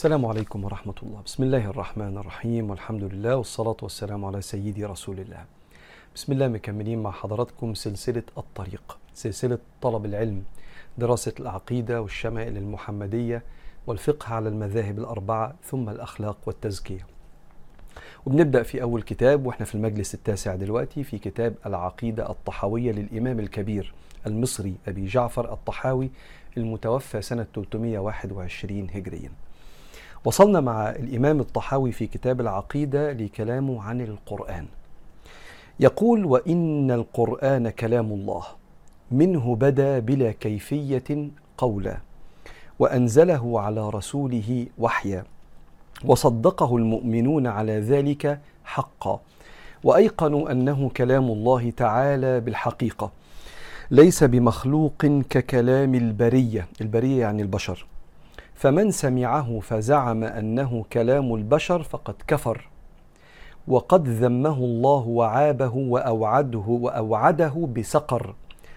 السلام عليكم ورحمة الله. بسم الله الرحمن الرحيم. والحمد لله والصلاة والسلام على سيدي رسول الله. بسم الله مكملين مع حضراتكم سلسلة الطريق سلسلة طلب العلم دراسة العقيدة والشمائل المحمدية والفقه على المذاهب الأربعة ثم الأخلاق والتزكية. وبنبدأ في أول كتاب وإحنا في المجلس التاسع دلوقتي في كتاب العقيدة الطحاوية للإمام الكبير المصري أبي جعفر الطحاوي المتوفى سنة 321 هجريا. وصلنا مع الإمام الطحاوي في كتاب العقيدة لكلامه عن القرآن. يقول وإن القرآن كلام الله منه بدا بلا كيفية قولا وأنزله على رسوله وحيا وصدقه المؤمنون على ذلك حقا وأيقنوا أنه كلام الله تعالى بالحقيقة ليس بمخلوق ككلام البرية. البرية يعني البشر. فمن سمعه فزعم أنه كلام البشر فقد كفر وقد ذمه الله وعابه وأوعده وأوعده بسقر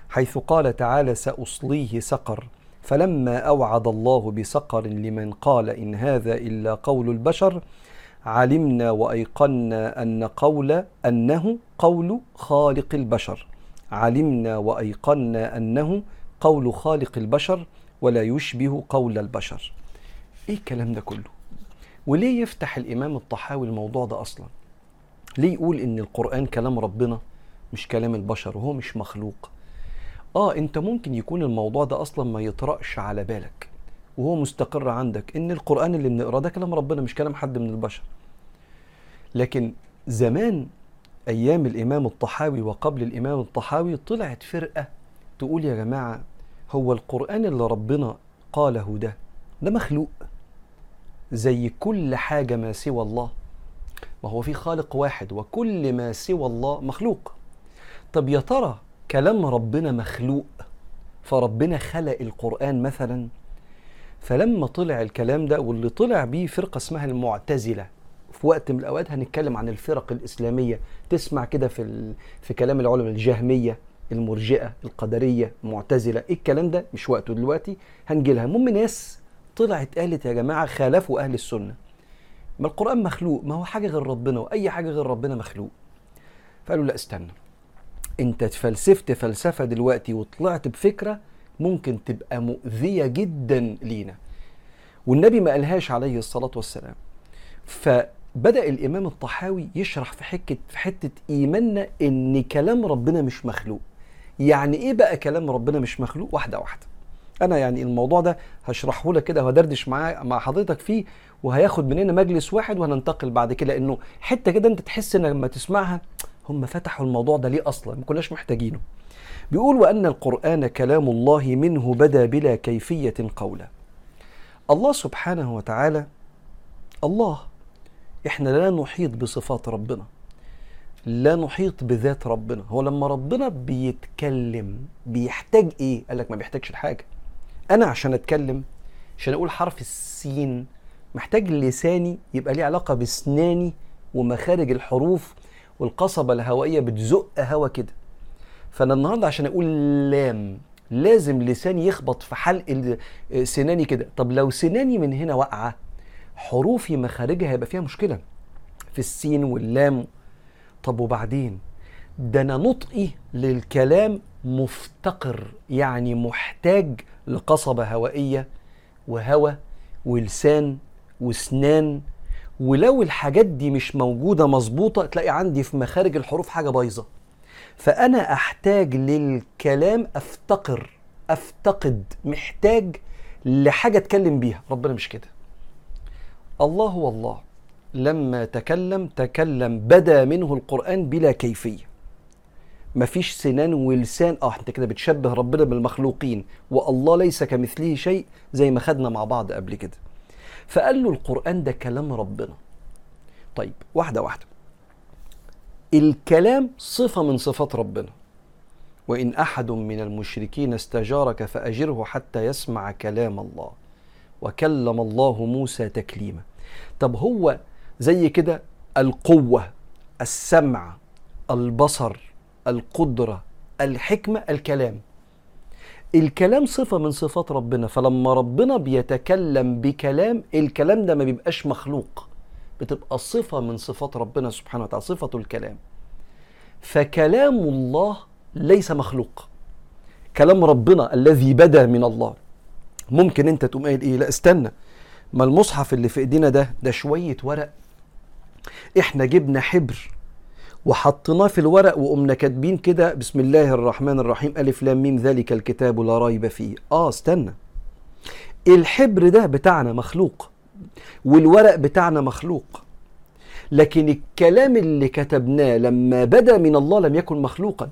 حيث قال تعالى سأصليه سقر فلما أوعد الله بسقر لمن قال إن هذا إلا قول البشر علمنا وأيقنا أن قول أنه قول خالق البشر. علمنا وأيقنا أنه قول خالق البشر. ولا يشبه قول البشر. إيه الكلام ده كله؟ وليه يفتح الإمام الطحاوي الموضوع ده أصلا؟ ليه يقول إن القرآن كلام ربنا مش كلام البشر وهو مش مخلوق؟ آه أنت ممكن يكون الموضوع ده أصلا ما يطرقش على بالك وهو مستقر عندك إن القرآن اللي بنقرأه ده كلام ربنا مش كلام حد من البشر. لكن زمان أيام الإمام الطحاوي وقبل الإمام الطحاوي طلعت فرقة تقول يا جماعة هو القرآن اللي ربنا قاله ده ده مخلوق. زي كل حاجة ما سوى الله. ما هو في خالق واحد وكل ما سوى الله مخلوق. طب يا ترى كلام ربنا مخلوق؟ فربنا خلق القرآن مثلا. فلما طلع الكلام ده واللي طلع بيه فرقة اسمها المعتزلة. في وقت من الأوقات هنتكلم عن الفرق الإسلامية. تسمع كده في, في كلام العلماء الجهمية. المرجئة القدرية المعتزلة إيه الكلام ده؟ مش وقته دلوقتي. هنجي لها المهم ناس طلعت قالت يا جماعة خالفوا أهل السنة. ما القرآن مخلوق ما هو حاجة غير ربنا وأي حاجة غير ربنا مخلوق. فقالوا لا استنى. أنت اتفلسفت فلسفة دلوقتي وطلعت بفكرة ممكن تبقى مؤذية جدا لينا. والنبي ما قالهاش عليه الصلاة والسلام. فبدأ الإمام الطحاوي يشرح في حكة في حتة إيماننا إن كلام ربنا مش مخلوق. يعني إيه بقى كلام ربنا مش مخلوق؟ واحدة واحدة. أنا يعني الموضوع ده هشرحه لك كده وهدردش معاه مع حضرتك فيه وهياخد مننا مجلس واحد وهننتقل بعد كده لأنه حتة كده أنت تحس إن لما تسمعها هم فتحوا الموضوع ده ليه أصلا؟ ما كناش محتاجينه. بيقول وأن القرآن كلام الله منه بدا بلا كيفية قولا. الله سبحانه وتعالى الله إحنا لا نحيط بصفات ربنا. لا نحيط بذات ربنا. هو لما ربنا بيتكلم بيحتاج إيه؟ قال لك ما بيحتاجش لحاجة. أنا عشان أتكلم عشان أقول حرف السين محتاج لساني يبقى ليه علاقة بسناني ومخارج الحروف والقصبة الهوائية بتزق هوا كده. فأنا النهارده عشان أقول لام لازم لساني يخبط في حلق سناني كده. طب لو سناني من هنا واقعة حروفي مخارجها هيبقى فيها مشكلة. في السين واللام طب وبعدين؟ ده أنا نطقي للكلام مفتقر يعني محتاج لقصبة هوائية وهوى ولسان وسنان. ولو الحاجات دي مش موجودة مظبوطة تلاقي عندي في مخارج الحروف حاجة بايظة. فأنا أحتاج للكلام أفتقر أفتقد محتاج لحاجة أتكلم بيها. ربنا مش كده. الله هو الله. لما تكلم تكلم بدا منه القرآن بلا كيفية. مفيش سنان ولسان. آه انت كده بتشبه ربنا بالمخلوقين والله ليس كمثله شيء زي ما خدنا مع بعض قبل كده. فقال له القرآن ده كلام ربنا. طيب واحدة واحدة. الكلام صفة من صفات ربنا. وإن أحد من المشركين استجارك فأجره حتى يسمع كلام الله. وكلم الله موسى تكليما. طب هو زي كده القوة السمع البصر القدرة الحكمة الكلام. الكلام صفة من صفات ربنا فلما ربنا بيتكلم بكلام الكلام ده ما بيبقاش مخلوق. بتبقى صفة من صفات ربنا سبحانه وتعالى صفة الكلام. فكلام الله ليس مخلوق. كلام ربنا الذي بدا من الله. ممكن انت تقوم قايل إيه؟ لا استنى. ما المصحف اللي في إيدينا ده ده شوية ورق إحنا جبنا حبر وحطيناه في الورق وقمنا كاتبين كده بسم الله الرحمن الرحيم ألف لام ميم ذلك الكتاب لا ريب فيه. آه استنى. الحبر ده بتاعنا مخلوق والورق بتاعنا مخلوق لكن الكلام اللي كتبناه لما بدأ من الله لم يكن مخلوقا.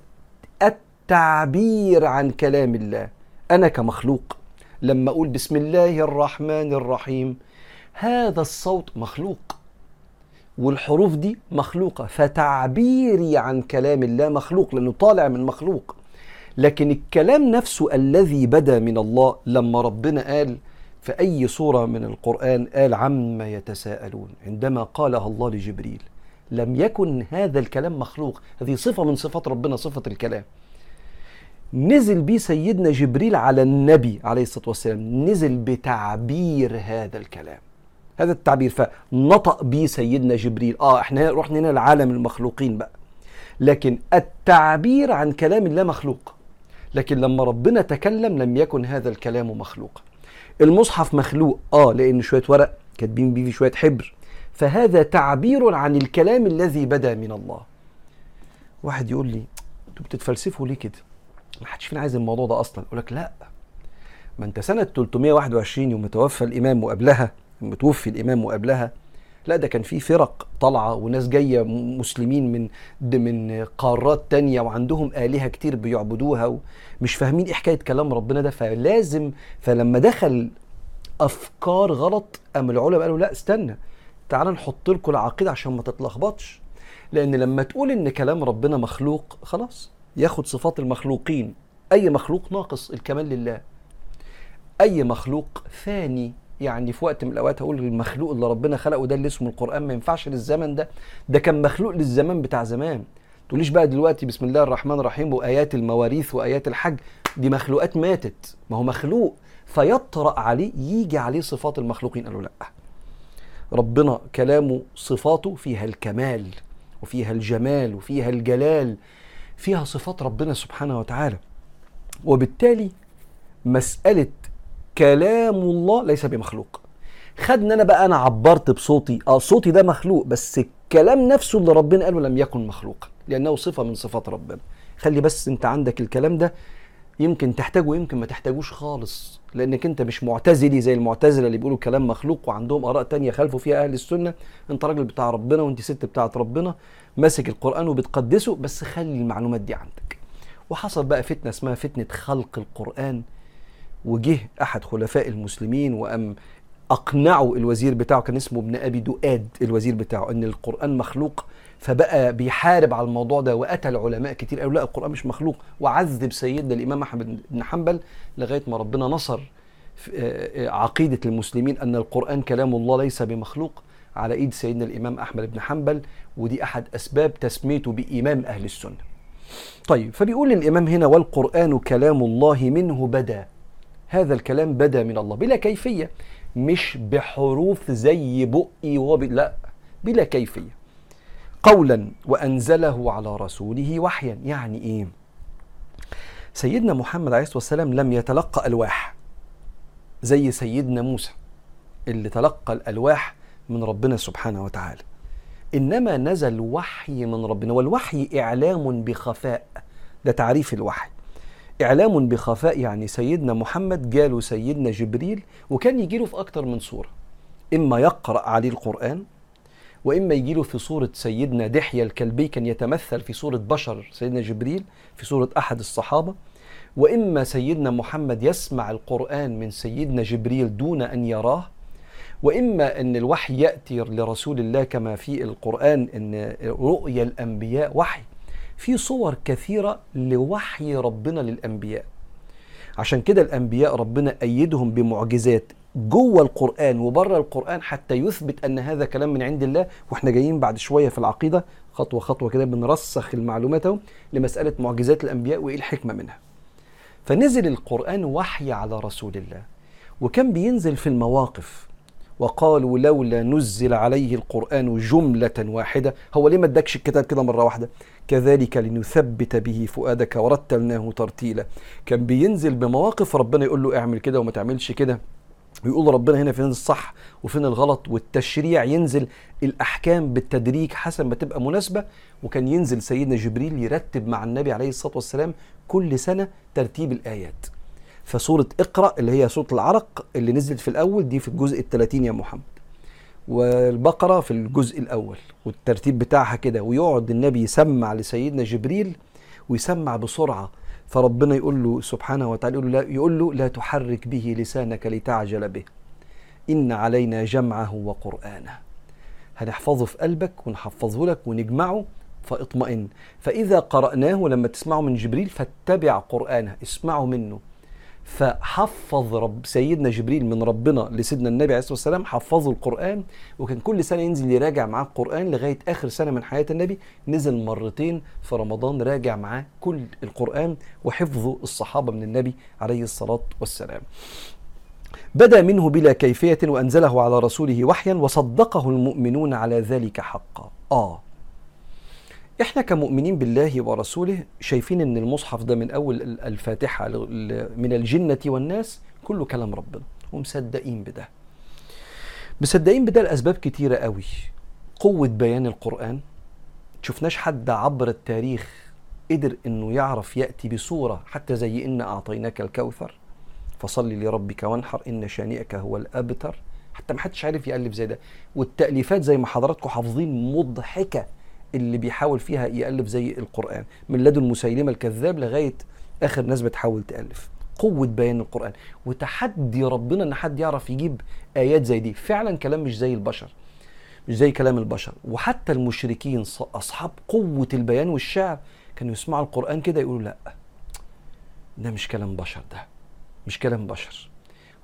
التعبير عن كلام الله. أنا كمخلوق لما أقول بسم الله الرحمن الرحيم هذا الصوت مخلوق. والحروف دي مخلوقة فتعبيري عن كلام الله مخلوق لأنه طالع من مخلوق. لكن الكلام نفسه الذي بدا من الله لما ربنا قال في أي سورة من القرآن قال عما يتساءلون عندما قالها الله لجبريل لم يكن هذا الكلام مخلوق هذه صفة من صفات ربنا صفة الكلام. نزل بيه سيدنا جبريل على النبي عليه الصلاة والسلام نزل بتعبير هذا الكلام. هذا التعبير. فنطق به سيدنا جبريل. آه إحنا رحنا هنا لعالم المخلوقين بقى. لكن التعبير عن كلام الله مخلوق. لكن لما ربنا تكلم لم يكن هذا الكلام مخلوقا المصحف مخلوق. آه لأن شوية ورق كاتبين بيه شوية حبر. فهذا تعبير عن الكلام الذي بدا من الله. واحد يقول لي أنتوا بتتفلسفوا ليه كده؟ ما حدش فينا عايز الموضوع ده أصلا. أقول لك لا ما أنت سنة 321 يوم توفى الإمام وقبلها متوفي الإمام وقبلها. لا ده كان في فرق طالعة وناس جاية مسلمين من من قارات تانية وعندهم آلهة كتير بيعبدوها ومش فاهمين إيه حكاية كلام ربنا ده. فلازم فلما دخل أفكار غلط قام العلماء قالوا لا استنى تعال نحط لكم العقيدة عشان ما تتلخبطش. لأن لما تقول إن كلام ربنا مخلوق خلاص ياخد صفات المخلوقين. أي مخلوق ناقص الكمال لله. أي مخلوق ثاني يعني في وقت من الأوقات هقول المخلوق اللي ربنا خلقه ده اللي اسمه القرآن ما ينفعش للزمن ده. ده كان مخلوق للزمان بتاع زمان. تقوليش بقى دلوقتي بسم الله الرحمن الرحيم وآيات المواريث وآيات الحج. دي مخلوقات ماتت. ما هو مخلوق. فيطرأ عليه يجي عليه صفات المخلوقين. قالوا لأ. ربنا كلامه صفاته فيها الكمال وفيها الجمال وفيها الجلال فيها صفات ربنا سبحانه وتعالى. وبالتالي مسألة كلام الله ليس بمخلوق. خدنا أنا بقى أنا عبرت بصوتي. آه صوتي ده مخلوق بس الكلام نفسه اللي ربنا قاله لم يكن مخلوقا لأنه صفة من صفات ربنا. خلي بس أنت عندك الكلام ده يمكن تحتاجه ويمكن ما تحتاجوش خالص لأنك أنت مش معتزلي زي المعتزلة اللي بيقولوا كلام مخلوق وعندهم آراء تانية خالفوا فيها أهل السنة. أنت راجل بتاع ربنا وأنت ست بتاعت ربنا ماسك القرآن وبتقدسه بس خلي المعلومات دي عندك. وحصل بقى فتنة اسمها فتنة خلق القرآن. وجه أحد خلفاء المسلمين وأم اقنعوا الوزير بتاعه كان اسمه ابن أبي دؤاد الوزير بتاعه أن القرآن مخلوق فبقى بيحارب على الموضوع ده وقتل علماء كتير قالوا لا القرآن مش مخلوق وعذب سيدنا الإمام أحمد بن حنبل لغاية ما ربنا نصر عقيدة المسلمين أن القرآن كلام الله ليس بمخلوق على إيد سيدنا الإمام أحمد بن حنبل ودي أحد أسباب تسميته بإمام أهل السنة. طيب فبيقول الامام هنا والقرآن كلام الله منه بدا هذا الكلام بدا من الله. بلا كيفية. مش بحروف زي بقي وب... لا بلا كيفية. قولا وأنزله على رسوله وحيا. يعني إيه؟ سيدنا محمد عليه الصلاة والسلام لم يتلقى ألواح زي سيدنا موسى اللي تلقى الألواح من ربنا سبحانه وتعالى. إنما نزل وحي من ربنا والوحي إعلام بخفاء. ده تعريف الوحي. إعلام بخفاء يعني سيدنا محمد جاله سيدنا جبريل وكان يجيله في أكتر من صورة. إما يقرأ عليه القرآن وإما يجيله في صورة سيدنا دحية الكلبي كان يتمثل في صورة بشر سيدنا جبريل في صورة أحد الصحابة. وإما سيدنا محمد يسمع القرآن من سيدنا جبريل دون أن يراه. وإما إن الوحي يأتي لرسول الله كما في القرآن إن رؤيا الأنبياء وحي. في صور كثيرة لوحي ربنا للأنبياء. عشان كده الأنبياء ربنا أيدهم بمعجزات جوه القرآن وبره القرآن حتى يثبت أن هذا كلام من عند الله. وإحنا جايين بعد شوية في العقيدة خطوة خطوة كده بنرسخ المعلومات لمسألة معجزات الأنبياء وإيه الحكمة منها. فنزل القرآن وحي على رسول الله وكان بينزل في المواقف. وقالوا لولا نزل عليه القرآن جملة واحدة. هو ليه ما ادكش الكتاب كده مرة واحدة؟ كذلك لنثبت به فؤادك ورتلناه ترتيلا. كان بينزل بمواقف ربنا يقول له اعمل كده وما تعملش كده. ويقول ربنا هنا فين الصح وفين الغلط؟ والتشريع ينزل الأحكام بالتدريج حسب ما تبقى مناسبة. وكان ينزل سيدنا جبريل يرتب مع النبي عليه الصلاة والسلام كل سنة ترتيب الآيات. فسوره اقرأ اللي هي سوره العرق اللي نزلت في الأول دي في الجزء الثلاثين يا محمد. والبقرة في الجزء الأول والترتيب بتاعها كده ويقعد النبي يسمع لسيدنا جبريل ويسمع بسرعة. فربنا يقول له سبحانه وتعالى يقول له لا, يقول له لا تحرك به لسانك لتعجل به. إن علينا جمعه وقرآنه. هنحفظه في قلبك ونحفظه لك ونجمعه فاطمئن. فإذا قرأناه لما تسمعه من جبريل فاتبع قرآنه اسمعه منه. فحفظ رب سيدنا جبريل من ربنا لسيدنا النبي عليه الصلاة والسلام حفظه القرآن وكان كل سنة ينزل يراجع معاه القرآن لغاية آخر سنة من حياة النبي نزل مرتين في رمضان راجع معاه كل القرآن وحفظه الصحابة من النبي عليه الصلاة والسلام. بدا منه بلا كيفية وأنزله على رسوله وحيا وصدقه المؤمنون على ذلك حقا. آه إحنا كمؤمنين بالله ورسوله شايفين إن المصحف ده من أول الفاتحة من الجنة والناس كله كلام ربنا. ومصدقين بده. مصدقين بده لأسباب كتيرة قوي. قوة بيان القرآن. شفناش حد عبر التاريخ قدر إنه يعرف يأتي بصورة حتى زي إن أعطيناك الكوثر فصل لربك وانحر إن شانئك هو الأبتر. حتى ما حدش عارف يألف زي ده. والتأليفات زي ما حضراتكم حافظين مضحكة. اللي بيحاول فيها يألف زي القرآن. من لدن مسيلمة الكذاب لغاية آخر ناس بتحاول تألف. قوة بيان القرآن. وتحدي ربنا إن حد يعرف يجيب آيات زي دي. فعلا كلام مش زي البشر. مش زي كلام البشر. وحتى المشركين أصحاب قوة البيان والشعر كانوا يسمعوا القرآن كده يقولوا لأ ده مش كلام بشر ده. مش كلام بشر.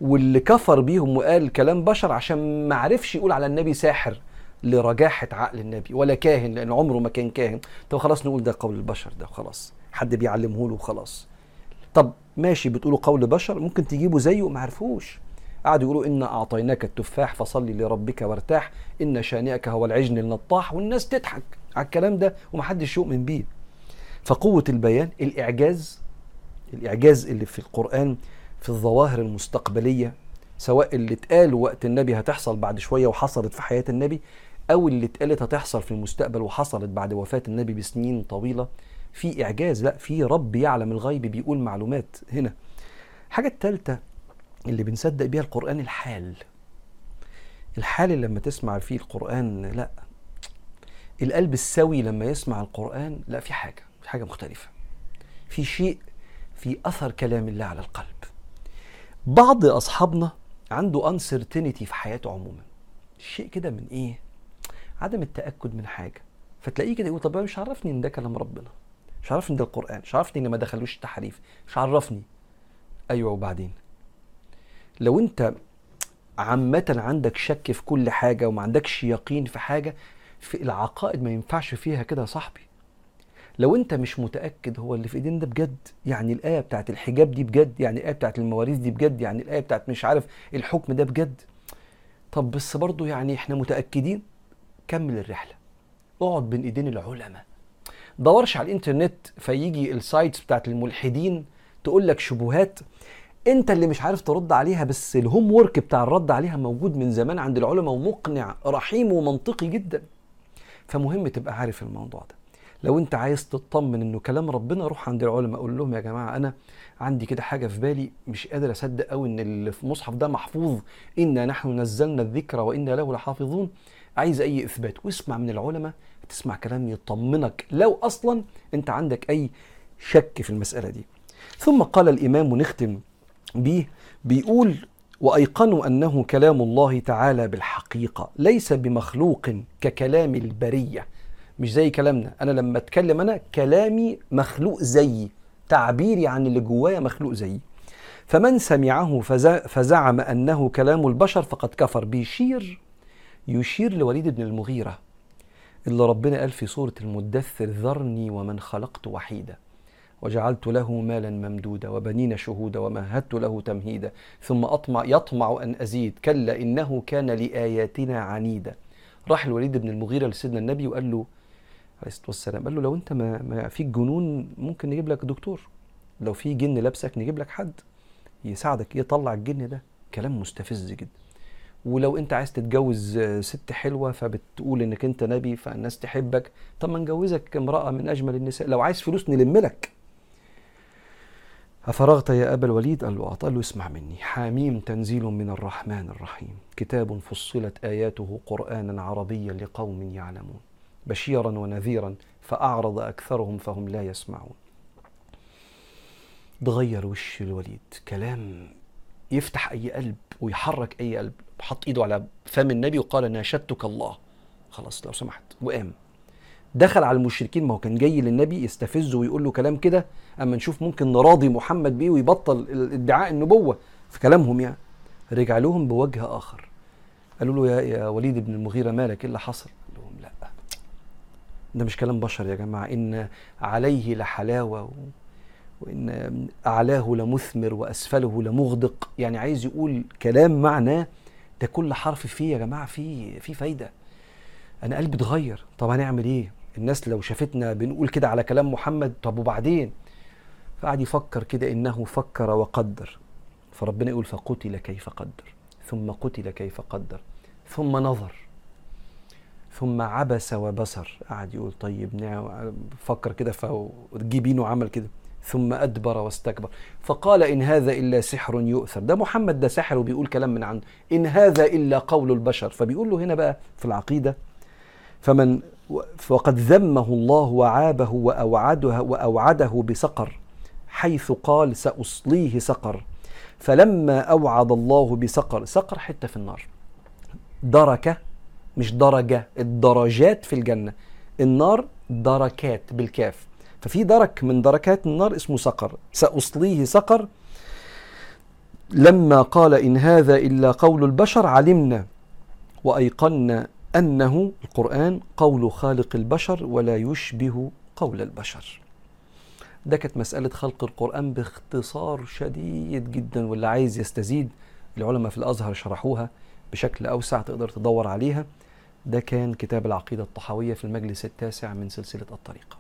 واللي كفر بيهم وقال كلام بشر عشان ما عرفش يقول على النبي ساحر لرجاحة عقل النبي ولا كاهن لأن عمره ما كان كاهن. طب خلاص نقول ده قول البشر ده خلاص. حد بيعلمه له وخلاص. طب ماشي بتقولوا قول بشر ممكن تجيبوا زيه ما عرفوش. قعدوا يقولوا إنا أعطيناك التفاح فصلي لربك وارتاح إن شانئك هو العجن النطاح والناس تضحك على الكلام ده ومحدش يؤمن بيه. فقوة البيان الإعجاز الإعجاز اللي في القرآن في الظواهر المستقبلية سواء اللي اتقال وقت النبي هتحصل بعد شوية وحصلت في حياة النبي أو اللي اتقالت هتحصل في المستقبل وحصلت بعد وفاة النبي بسنين طويلة. في إعجاز لأ في رب يعلم الغيب بيقول معلومات هنا. الحاجة الثالثه اللي بنصدق بيها القرآن الحال. الحال اللي لما تسمع فيه القرآن لأ. القلب السوي لما يسمع القرآن لأ في حاجة في حاجة مختلفة. في شيء في أثر كلام الله على القلب. بعض أصحابنا عنده انسرتينيتي في حياته عموما. شيء كده من إيه؟ عدم التأكد من حاجة. فتلاقيه كده يقول طب مش عرفني إن ده كلام ربنا. مش عرفني إن ده القرآن. مش عرفني إن ما دخلوش تحريف مش عرفني. أيوه وبعدين؟ لو أنت عامة عندك شك في كل حاجة وما عندكش يقين في حاجة في العقائد ما ينفعش فيها كده يا صاحبي. لو انت مش متأكد هو اللي في ايدين ده بجد يعني الآية بتاعت الحجاب دي بجد يعني الآية بتاعت المواريث دي بجد يعني الآية بتاعت مش عارف الحكم ده بجد. طب بس برضه يعني إحنا متأكدين؟ كمل الرحلة. اقعد بين ايدين العلماء. دورش على الإنترنت فيجي ال sites بتاعت الملحدين تقول لك شبهات انت اللي مش عارف ترد عليها بس ال homework بتاع الرد عليها موجود من زمان عند العلماء ومقنع رحيم ومنطقي جدا. فمهم تبقى عارف الموضوع ده. لو انت عايز تطمن انه كلام ربنا روح عند العلماء قول لهم يا جماعة أنا عندي كده حاجة في بالي مش قادر أصدق قوي إن اللي في المصحف ده محفوظ إنا نحن نزلنا الذكر وإنا له لحافظون. عايز أي إثبات واسمع من العلماء تسمع كلام يطمنك. لو أصلا أنت عندك أي شك في المسألة دي. ثم قال الإمام ونختم بيه بيقول وأيقنوا أنه كلام الله تعالى بالحقيقة ليس بمخلوق ككلام البرية. مش زي كلامنا. أنا لما أتكلم أنا كلامي مخلوق زيي تعبيري عن اللي جوايا مخلوق زيي. فمن سمعه فزعم أنه كلام البشر فقد كفر. بيشير يشير لوليد بن المغيرة اللي ربنا قال في سورة المدثر ذرني ومن خلقت وحيدا وجعلت له مالا ممدودا وبنين شهودا ومهدت له تمهيدا ثم أطمع يطمع أن أزيد. كلا إنه كان لآياتنا عنيدا. راح الوليد بن المغيرة لسيدنا النبي وقال له عليه الصلاة والسلام. قال له لو أنت ما, ما فيك جنون ممكن نجيب لك دكتور. لو في جن لابسك نجيب لك حد يساعدك يطلع الجن ده. كلام مستفز جدا. ولو أنت عايز تتجوز ست حلوة فبتقول إنك أنت نبي فالناس تحبك. طب ما نجوزك امرأة من أجمل النساء. لو عايز فلوس نلم لك. أفرغت يا أبا الوليد؟ قال له قال له اسمع مني. حاميم تنزيل من الرحمن الرحيم. كتاب فصلت آياته قرآنا عربيا لقوم يعلمون. بشيرا ونذيرا فأعرض أكثرهم فهم لا يسمعون. تغير وش الوليد؟ كلام يفتح أي قلب ويحرك أي قلب. حط إيده على فم النبي وقال ناشدتك الله. خلاص لو سمحت. وقام. دخل على المشركين. ما هو كان جاي للنبي يستفزه ويقول له كلام كده؟ أما نشوف ممكن نراضي محمد بيه ويبطل ادعاء النبوة. في كلامهم يعني. رجع لهم بوجه آخر. قالوا له يا, يا وليد بن المغيرة مالك إيه اللي حصل؟ ده مش كلام بشر يا جماعة. إن عليه لحلاوة وإن أعلاه لمثمر وأسفله لمغدق. يعني عايز يقول كلام معناه ده كل حرف فيه يا جماعة فيه فيه فايدة. أنا قلبي اتغير. طب هنعمل إيه؟ الناس لو شافتنا بنقول كده على كلام محمد طب وبعدين؟ فقعد يفكر كده إنه فكر وقدر. فربنا يقول فقتل كيف قدر ثم قتل كيف قدر ثم نظر. ثم عبس وبصر. قعد يقول طيب نعم فكر كده فجيبينه عمل كده. ثم أدبر واستكبر. فقال إن هذا إلا سحر يؤثر. ده محمد ده سحر وبيقول كلام من عنده. إن هذا إلا قول البشر. فبيقول له هنا بقى في العقيدة فمن وقد ذمه الله وعابه وأوعده وأوعده بسقر حيث قال سأصليه سقر. فلما أوعد الله بسقر سقر حتة في النار. دركة مش درجة الدرجات في الجنة. النار دركات بالكاف. ففي درك من دركات النار اسمه سقر. سأصليه سقر. لما قال إن هذا إلا قول البشر علمنا وأيقنا أنه القرآن قول خالق البشر ولا يشبه قول البشر. ده كانت مسألة خلق القرآن باختصار شديد جدا واللي عايز يستزيد العلماء في الأزهر شرحوها بشكل أوسع تقدر تدور عليها. ده كان كتاب العقيدة الطحاوية في المجلس التاسع من سلسلة الطريقة